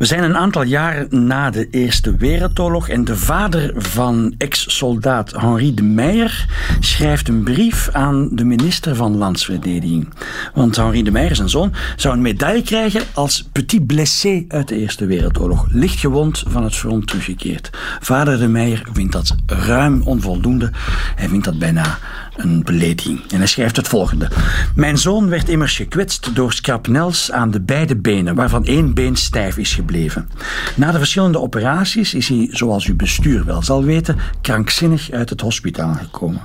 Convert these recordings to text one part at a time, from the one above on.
We zijn een aantal jaren na de Eerste Wereldoorlog en de vader van ex-soldaat Henri de Meijer schrijft een brief aan de minister van Landsverdediging. Want Henri de Meijer, zijn zoon, zou een medaille krijgen als petit blessé uit de Eerste Wereldoorlog. Lichtgewond van het front teruggekeerd. Vader de Meijer vindt dat ruim onvoldoende. Hij vindt dat bijna een belediging. En hij schrijft het volgende. Mijn zoon werd immers gekwetst door scrapnels aan de beide benen, waarvan één been stijf is gebleven. Na de verschillende operaties is hij, zoals uw bestuur wel zal weten, krankzinnig uit het hospitaal gekomen.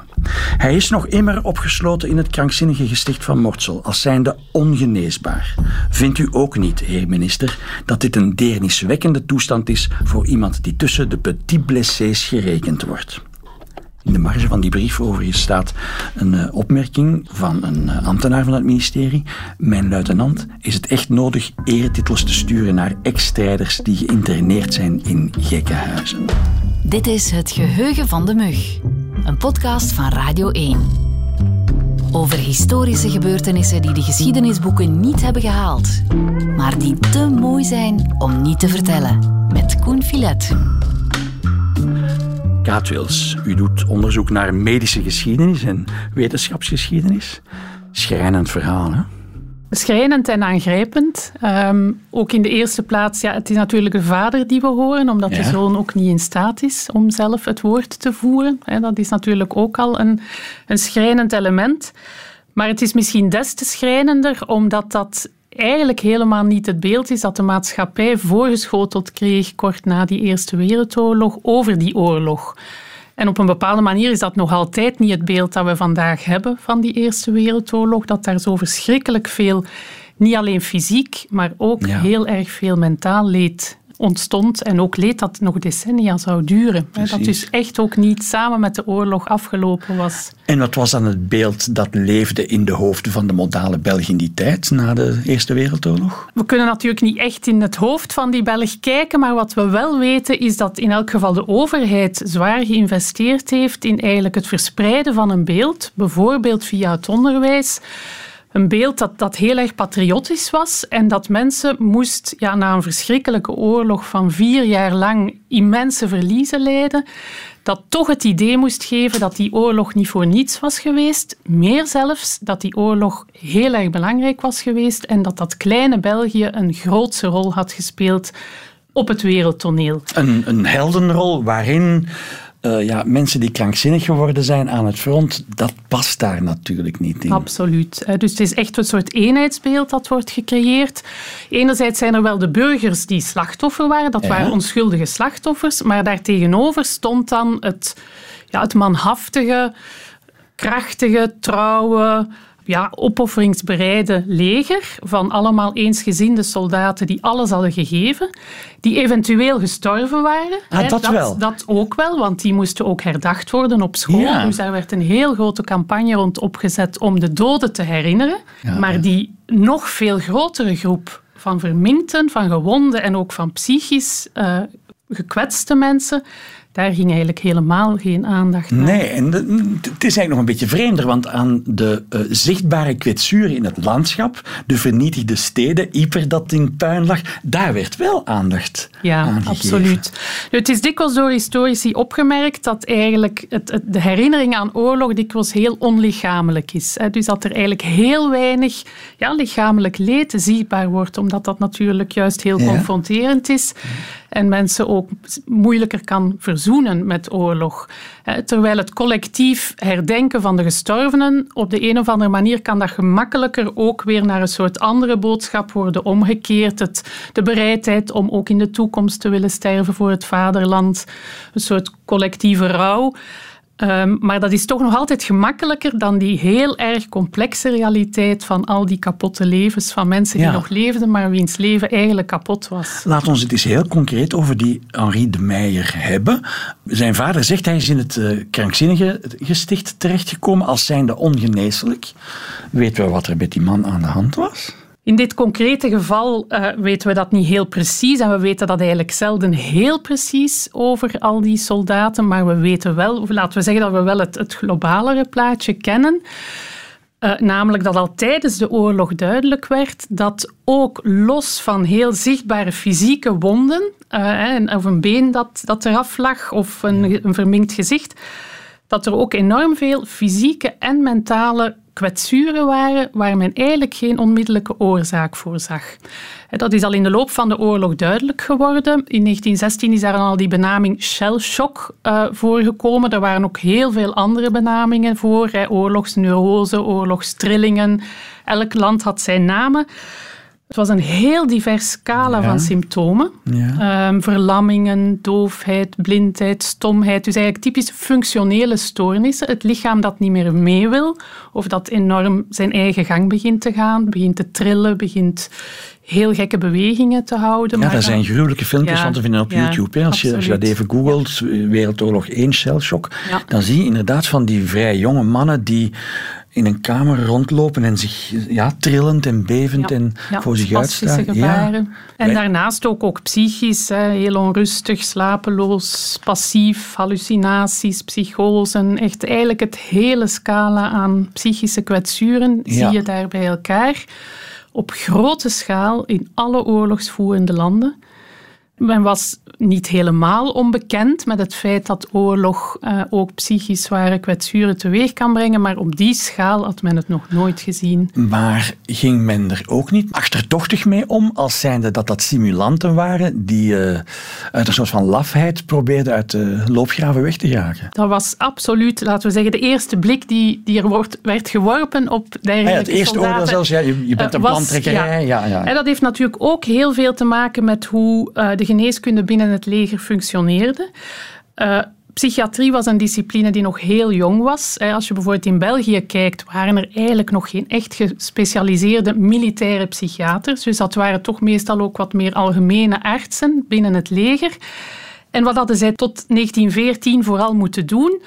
Hij is nog immer opgesloten in het krankzinnige gesticht van Mortsel, als zijnde ongeneesbaar. Vindt u ook niet, heer minister, dat dit een deerniswekkende toestand is voor iemand die tussen de petit blessés gerekend wordt? In de marge van die brief overigens staat een uh, opmerking van een uh, ambtenaar van het ministerie. Mijn luitenant, is het echt nodig eretitels te sturen naar ex-strijders die geïnterneerd zijn in gekkenhuizen? Dit is Het Geheugen van de Mug, een podcast van Radio 1. Over historische gebeurtenissen die de geschiedenisboeken niet hebben gehaald, maar die te mooi zijn om niet te vertellen. Met Koen Filet. Kaat Wils, u doet onderzoek naar medische geschiedenis en wetenschapsgeschiedenis. Schrijnend verhaal, hè? Schrijnend en aangrijpend. Um, ook in de eerste plaats, ja, het is natuurlijk de vader die we horen, omdat ja. de zoon ook niet in staat is om zelf het woord te voeren. dat is natuurlijk ook al een, een schrijnend element. Maar het is misschien des te schrijnender, omdat dat eigenlijk helemaal niet het beeld is dat de maatschappij voorgeschoteld kreeg kort na die Eerste Wereldoorlog over die oorlog. En op een bepaalde manier is dat nog altijd niet het beeld dat we vandaag hebben van die Eerste Wereldoorlog, dat daar zo verschrikkelijk veel, niet alleen fysiek, maar ook ja. heel erg veel mentaal leed ontstond en ook leed dat nog decennia zou duren. Precies. Dat dus echt ook niet samen met de oorlog afgelopen was. En wat was dan het beeld dat leefde in de hoofden van de modale Belg in die tijd, na de Eerste Wereldoorlog? We kunnen natuurlijk niet echt in het hoofd van die Belg kijken, maar wat we wel weten is dat in elk geval de overheid zwaar geïnvesteerd heeft in eigenlijk het verspreiden van een beeld, bijvoorbeeld via het onderwijs een beeld dat, dat heel erg patriotisch was en dat mensen moest ja, na een verschrikkelijke oorlog van vier jaar lang immense verliezen lijden, dat toch het idee moest geven dat die oorlog niet voor niets was geweest. Meer zelfs, dat die oorlog heel erg belangrijk was geweest en dat dat kleine België een grootse rol had gespeeld op het wereldtoneel. Een, een heldenrol waarin uh, ja, mensen die krankzinnig geworden zijn aan het front, dat past daar natuurlijk niet in. Absoluut. Dus het is echt een soort eenheidsbeeld dat wordt gecreëerd. Enerzijds zijn er wel de burgers die slachtoffer waren, dat ja. waren onschuldige slachtoffers, maar daartegenover stond dan het, ja, het manhaftige, krachtige, trouwe, ja, opofferingsbereide leger van allemaal eensgezinde soldaten die alles hadden gegeven, die eventueel gestorven waren. Ah, hè, dat, dat, wel. Dat ook wel, want die moesten ook herdacht worden op school. Ja. Dus daar werd een heel grote campagne rond opgezet om de doden te herinneren. Ja, maar ja. die nog veel grotere groep van verminkten, van gewonden en ook van psychisch uh, gekwetste mensen, daar ging eigenlijk helemaal geen aandacht naar. Nee, en het is eigenlijk nog een beetje vreemder, want aan de uh, zichtbare kwetsuren in het landschap, de vernietigde steden, Yper dat in puin lag, daar werd wel aandacht ja, aan gegeven. absoluut. Nu, het is dikwijls door historici opgemerkt dat eigenlijk het, het, de herinnering aan oorlog dikwijls heel onlichamelijk is. Hè. Dus dat er eigenlijk heel weinig ja, lichamelijk leed zichtbaar wordt, omdat dat natuurlijk juist heel Ja. confronterend is en mensen ook moeilijker kan verzoenen met oorlog. Terwijl het collectief herdenken van de gestorvenen, op de een of andere manier kan dat gemakkelijker ook weer naar een soort andere boodschap worden omgekeerd. Het, de bereidheid om ook in de toekomst te willen sterven voor het vaderland. Een soort collectieve rouw. Um, maar dat is toch nog altijd gemakkelijker dan die heel erg complexe realiteit van al die kapotte levens van mensen die Ja. nog leefden, maar wiens leven eigenlijk kapot was. Laat ons het eens heel concreet over die Henri de Meijer hebben. Zijn vader zegt hij is in het uh, krankzinnige gesticht terechtgekomen als zijnde ongeneeslijk. Weten we wat er met die man aan de hand was? In dit concrete geval uh, weten we dat niet heel precies en we weten dat eigenlijk zelden heel precies over al die soldaten, maar we weten wel, of laten we zeggen dat we wel het, het globalere plaatje kennen. Uh, namelijk dat al tijdens de oorlog duidelijk werd dat ook los van heel zichtbare fysieke wonden, uh, of een been dat, dat eraf lag of een, een verminkt gezicht, dat er ook enorm veel fysieke en mentale kwetsuren waren waar men eigenlijk geen onmiddellijke oorzaak voor zag. Dat is al in de loop van de oorlog duidelijk geworden. In 1916 is daar al die benaming shell shock uh, voorgekomen. Er waren ook heel veel andere benamingen voor. Oorlogsneurose, oorlogstrillingen. Elk land had zijn namen. Het was een heel divers scala van symptomen. Ja. Um, verlammingen, doofheid, blindheid, stomheid. Dus eigenlijk typisch functionele stoornissen. Het lichaam dat niet meer mee wil, of dat enorm zijn eigen gang begint te gaan, begint te trillen, begint heel gekke bewegingen te houden. Ja, daar zijn gruwelijke filmpjes van te vinden op YouTube. Als, je, als je dat even googelt, Wereldoorlog 1 shellshock, dan zie je inderdaad van die vrij jonge mannen die in een kamer rondlopen en zich ja, trillend en bevend en voor zich uitstaan. Gebaren. En daarnaast ook, ook psychisch, hè, heel onrustig, slapeloos, passief, hallucinaties, psychosen. Echt eigenlijk het hele scala aan psychische kwetsuren zie je daar bij elkaar. Op grote schaal in alle oorlogsvoerende landen. Men was niet helemaal onbekend met het feit dat oorlog uh, ook psychisch zware kwetsuren teweeg kan brengen, maar op die schaal had men het nog nooit gezien. Maar ging men er ook niet achterdochtig mee om, als zijnde dat dat simulanten waren die uh, uit een soort van lafheid probeerden uit de loopgraven weg te jagen? Dat was absoluut, laten we zeggen, de eerste blik die, die er wordt, werd geworpen op dergelijke ja, Het eerste oordeel zelfs, ja, je, je bent een uh, plantrekkerij. Ja. Ja, En dat heeft natuurlijk ook heel veel te maken met hoe de geneeskunde binnen het leger functioneerde. Uh, psychiatrie was een discipline die nog heel jong was. Als je bijvoorbeeld in België kijkt, waren er eigenlijk nog geen echt gespecialiseerde militaire psychiaters. Dus dat waren toch meestal ook wat meer algemene artsen binnen het leger. En wat hadden zij tot 1914 vooral moeten doen?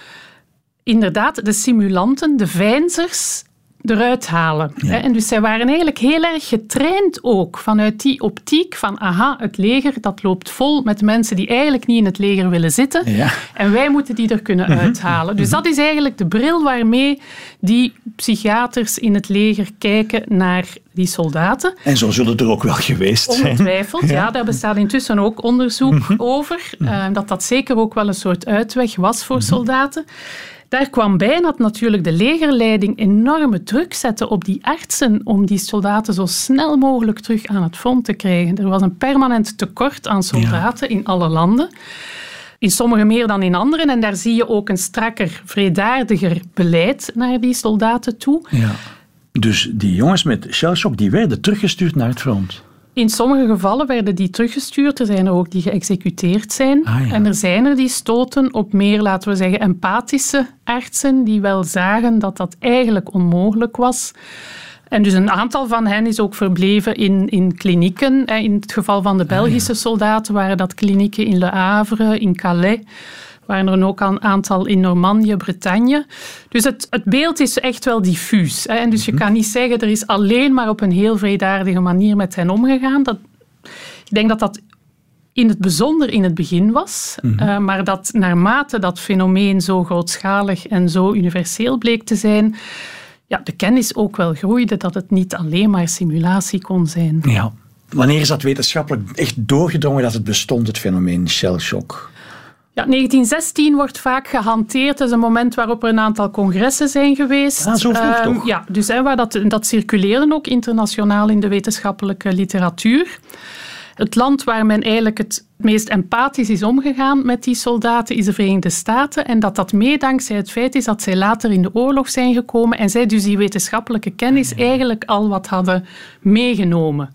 Inderdaad, de simulanten, de veinzers, eruit halen. En dus zij waren eigenlijk heel erg getraind ook vanuit die optiek van aha, het leger dat loopt vol met mensen die eigenlijk niet in het leger willen zitten ja. en wij moeten die er kunnen mhm. uithalen. Dus dat is eigenlijk de bril waarmee die psychiaters in het leger kijken naar die soldaten. En zo zullen er ook wel geweest zijn. Ongetwijfeld, ja. Daar bestaat intussen ook onderzoek mhm. over. Uh, dat dat zeker ook wel een soort uitweg was voor mhm. soldaten. Daar kwam bij dat natuurlijk de legerleiding enorme druk zette op die artsen om die soldaten zo snel mogelijk terug aan het front te krijgen. Er was een permanent tekort aan soldaten in alle landen. In sommige meer dan in andere. En daar zie je ook een strakker, vredaardiger beleid naar die soldaten toe. Ja. Dus die jongens met shellshock die werden teruggestuurd naar het front? In sommige gevallen werden die teruggestuurd. Er zijn er ook die geëxecuteerd zijn. Ah, en er zijn er die stoten op meer, laten we zeggen, empathische artsen die wel zagen dat dat eigenlijk onmogelijk was. En dus een aantal van hen is ook verbleven in, in klinieken. In het geval van de ah, Belgische soldaten waren dat klinieken in Le Havre, in Calais waren er ook een aantal in Normandië, Bretagne. Dus het, het beeld is echt wel diffuus. Hè. En dus je mhm. kan niet zeggen, er is alleen maar op een heel vredaardige manier met hen omgegaan. Dat, ik denk dat dat in het bijzonder in het begin was, mhm. eh, maar dat naarmate dat fenomeen zo grootschalig en zo universeel bleek te zijn, ja, de kennis ook wel groeide dat het niet alleen maar simulatie kon zijn. Ja. Wanneer is dat wetenschappelijk echt doorgedrongen dat het bestond, het fenomeen shell shock? Ja, 1916 wordt vaak gehanteerd. Dat is een moment waarop er een aantal congressen zijn geweest. Ah, zo vroeg ehm, toch? Ja, dus hè, waar dat, dat circuleerde ook internationaal in de wetenschappelijke literatuur. Het land waar men eigenlijk het meest empathisch is omgegaan met die soldaten is de Verenigde Staten. En dat dat mee dankzij het feit is dat zij later in de oorlog zijn gekomen en zij dus die wetenschappelijke kennis ah, eigenlijk al wat hadden meegenomen.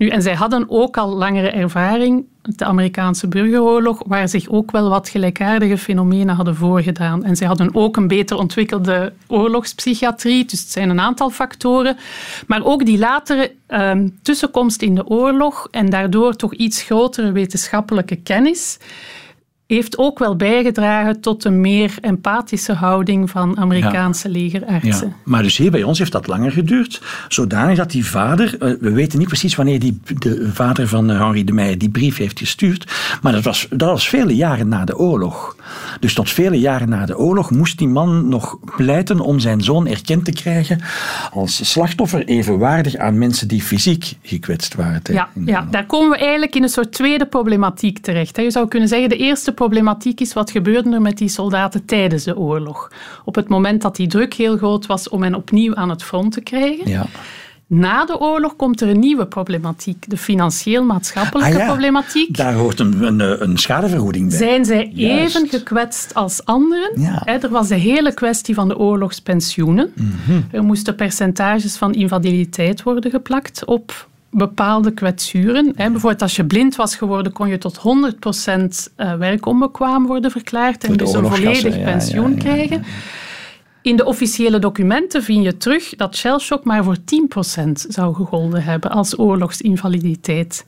Nu, en zij hadden ook al langere ervaring, de Amerikaanse burgeroorlog, waar zich ook wel wat gelijkaardige fenomenen hadden voorgedaan. En zij hadden ook een beter ontwikkelde oorlogspsychiatrie, dus het zijn een aantal factoren. Maar ook die latere ehm, tussenkomst in de oorlog en daardoor toch iets grotere wetenschappelijke kennis heeft ook wel bijgedragen tot een meer empathische houding van Amerikaanse legerartsen. Ja. Maar dus hier bij ons heeft dat langer geduurd, zodanig dat die vader, eh, we weten niet precies wanneer die, de vader van Henri de Meijer die brief heeft gestuurd, maar dat was, dat was vele jaren na de oorlog. Dus tot vele jaren na de oorlog moest die man nog pleiten om zijn zoon erkend te krijgen als slachtoffer evenwaardig aan mensen die fysiek gekwetst waren. Ja, ja, daar komen we eigenlijk in een soort tweede problematiek terecht. Je zou kunnen zeggen, de eerste problematiek is wat gebeurde er met die soldaten tijdens de oorlog. Op het moment dat die druk heel groot was om hen opnieuw aan het front te krijgen. Ja. Na de oorlog komt er een nieuwe problematiek, de financieel-maatschappelijke ah problematiek. Daar hoort een, een, een, schadevergoeding bij. Zijn zij even gekwetst als anderen? Ja. er was de hele kwestie van de oorlogspensioenen. Mhm. Er moesten percentages van invaliditeit worden geplakt op bepaalde kwetsuren. Bijvoorbeeld als je blind was geworden, kon je tot 100% eh, werkonbekwaam worden verklaard en dus een volledig pensioen krijgen. In de officiële documenten vind je terug dat shellshock maar voor 10% zou gegolden hebben als oorlogsinvaliditeit.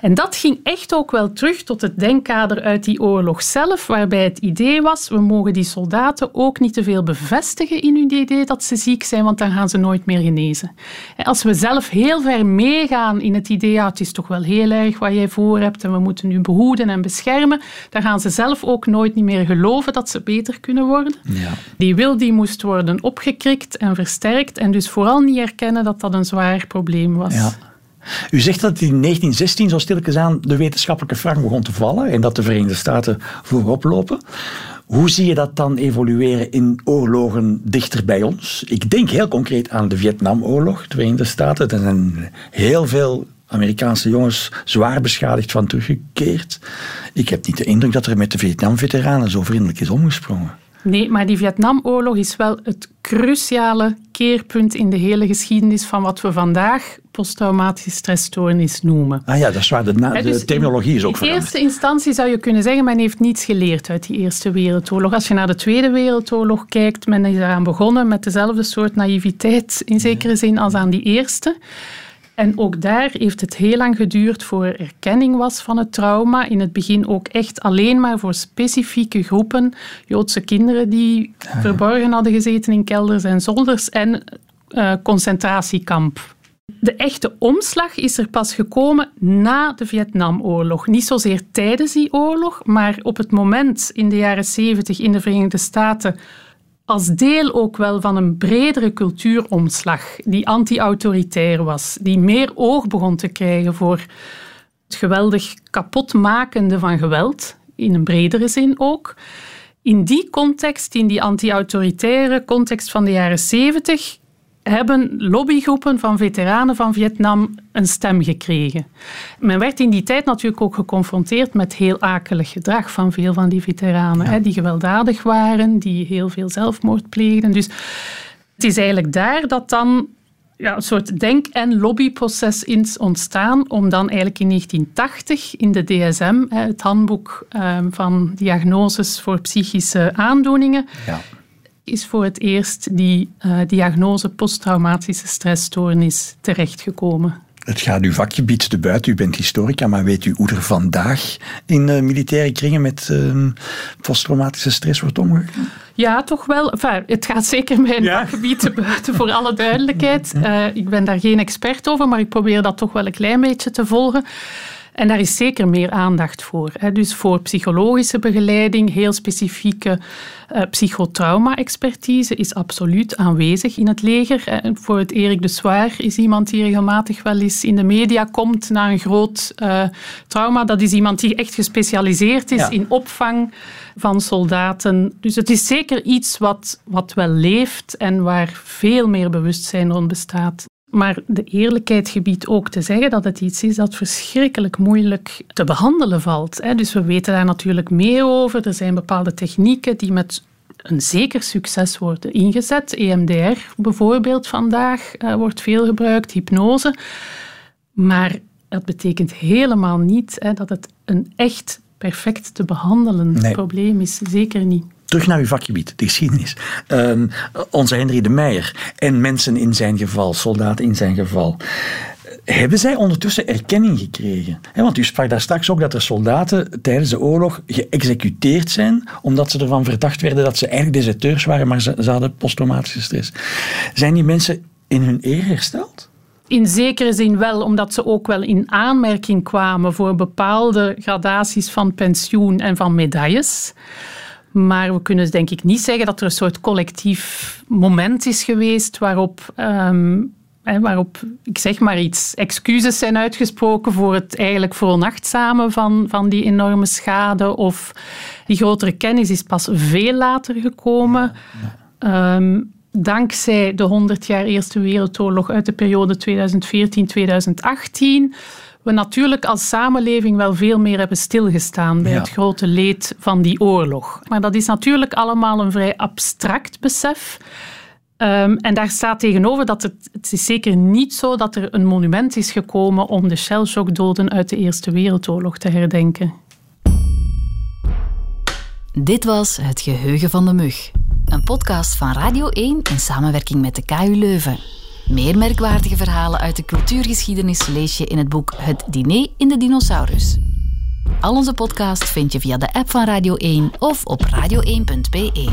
En dat ging echt ook wel terug tot het denkkader uit die oorlog zelf, waarbij het idee was, we mogen die soldaten ook niet te veel bevestigen in hun idee dat ze ziek zijn, want dan gaan ze nooit meer genezen. Als we zelf heel ver meegaan in het idee, ja, het is toch wel heel erg wat jij voor hebt en we moeten nu behoeden en beschermen, dan gaan ze zelf ook nooit niet meer geloven dat ze beter kunnen worden. Ja. Die wil die moest worden opgekrikt en versterkt en dus vooral niet erkennen dat dat een zwaar probleem was. Ja. U zegt dat in 1916 zo stilletjes aan de wetenschappelijke frank begon te vallen en dat de Verenigde Staten voorop lopen. Hoe zie je dat dan evolueren in oorlogen dichter bij ons? Ik denk heel concreet aan de Vietnamoorlog, de Verenigde Staten. Er zijn heel veel Amerikaanse jongens zwaar beschadigd van teruggekeerd. Ik heb niet de indruk dat er met de Vietnam-veteranen zo vriendelijk is omgesprongen. Nee, maar die Vietnamoorlog is wel het cruciale keerpunt in de hele geschiedenis van wat we vandaag posttraumatische stressstoornis noemen. Ah ja, dat is waar. De, de dus terminologie is ook veranderd. In eerste instantie zou je kunnen zeggen, men heeft niets geleerd uit die Eerste Wereldoorlog. Als je naar de Tweede Wereldoorlog kijkt, men is eraan begonnen met dezelfde soort naïviteit in zekere zin als aan die Eerste. En ook daar heeft het heel lang geduurd voor erkenning was van het trauma. In het begin ook echt alleen maar voor specifieke groepen. Joodse kinderen die verborgen hadden gezeten in kelders en zolders en uh, concentratiekamp. De echte omslag is er pas gekomen na de Vietnamoorlog. Niet zozeer tijdens die oorlog, maar op het moment in de jaren 70 in de Verenigde Staten als deel ook wel van een bredere cultuuromslag die anti-autoritair was, die meer oog begon te krijgen voor het geweldig kapotmakende van geweld, in een bredere zin ook. In die context, in die anti-autoritaire context van de jaren zeventig, hebben lobbygroepen van veteranen van Vietnam een stem gekregen. Men werd in die tijd natuurlijk ook geconfronteerd met heel akelig gedrag van veel van die veteranen, hè, die gewelddadig waren, die heel veel zelfmoord pleegden. Dus het is eigenlijk daar dat dan ja, een soort denk- en lobbyproces is ontstaan om dan eigenlijk in 1980 in de DSM, het handboek ehm, van diagnoses voor psychische aandoeningen, ja is voor het eerst die uh, diagnose posttraumatische stressstoornis terechtgekomen. Het gaat uw vakgebied te buiten. U bent historica, maar weet u hoe er vandaag in uh, militaire kringen met uh, posttraumatische stress wordt omgegaan? Ja, toch wel. Enfin, het gaat zeker mijn vakgebied te buiten, voor alle duidelijkheid. Uh, ik ben daar geen expert over, maar ik probeer dat toch wel een klein beetje te volgen. En daar is zeker meer aandacht voor. Dus voor psychologische begeleiding, heel specifieke uh, psychotrauma-expertise is absoluut aanwezig in het leger. En voor het Erik de Zwaar is iemand die regelmatig wel eens in de media komt na een groot uh, trauma. Dat is iemand die echt gespecialiseerd is in opvang van soldaten. Dus het is zeker iets wat, wat wel leeft en waar veel meer bewustzijn rond bestaat. Maar de eerlijkheid gebiedt ook te zeggen dat het iets is dat verschrikkelijk moeilijk te behandelen valt. Dus we weten daar natuurlijk meer over. Er zijn bepaalde technieken die met een zeker succes worden ingezet. EMDR bijvoorbeeld vandaag uh, wordt veel gebruikt, hypnose. Maar dat betekent helemaal niet dat het een echt perfect te behandelen probleem is. Zeker niet. Terug naar uw vakgebied, de geschiedenis. onze Henry de Meijer en mensen in zijn geval, soldaten in zijn geval. hebben zij ondertussen erkenning gekregen? Want u sprak daar straks ook dat er soldaten tijdens de oorlog geëxecuteerd zijn omdat ze ervan verdacht werden dat ze eigenlijk deserteurs waren, maar ze, ze hadden posttraumatische stress. Zijn die mensen in hun eer hersteld? In zekere zin wel, omdat ze ook wel in aanmerking kwamen voor bepaalde gradaties van pensioen en van medailles. Maar we kunnen denk ik niet zeggen dat er een soort collectief moment is geweest waarop, um, waarop ik zeg maar iets, excuses zijn uitgesproken voor het eigenlijk veronachtzamen van, van die enorme schade. Of die grotere kennis is pas veel later gekomen. Ehm, dankzij de 100 jaar Eerste Wereldoorlog uit de periode 2014-2018 we natuurlijk als samenleving wel veel meer hebben stilgestaan bij het grote leed van die oorlog. Maar dat is natuurlijk allemaal een vrij abstract besef. Um, en daar staat tegenover dat het, het is zeker niet zo dat er een monument is gekomen om de shellshockdoden uit de Eerste Wereldoorlog te herdenken. Dit was Het Geheugen van de Mug, een podcast van Radio 1 in samenwerking met de KU Leuven. Meer merkwaardige verhalen uit de cultuurgeschiedenis lees je in het boek Het Diner in de Dinosaurus. Al onze podcast vind je via de app van Radio 1 of op radio1.be.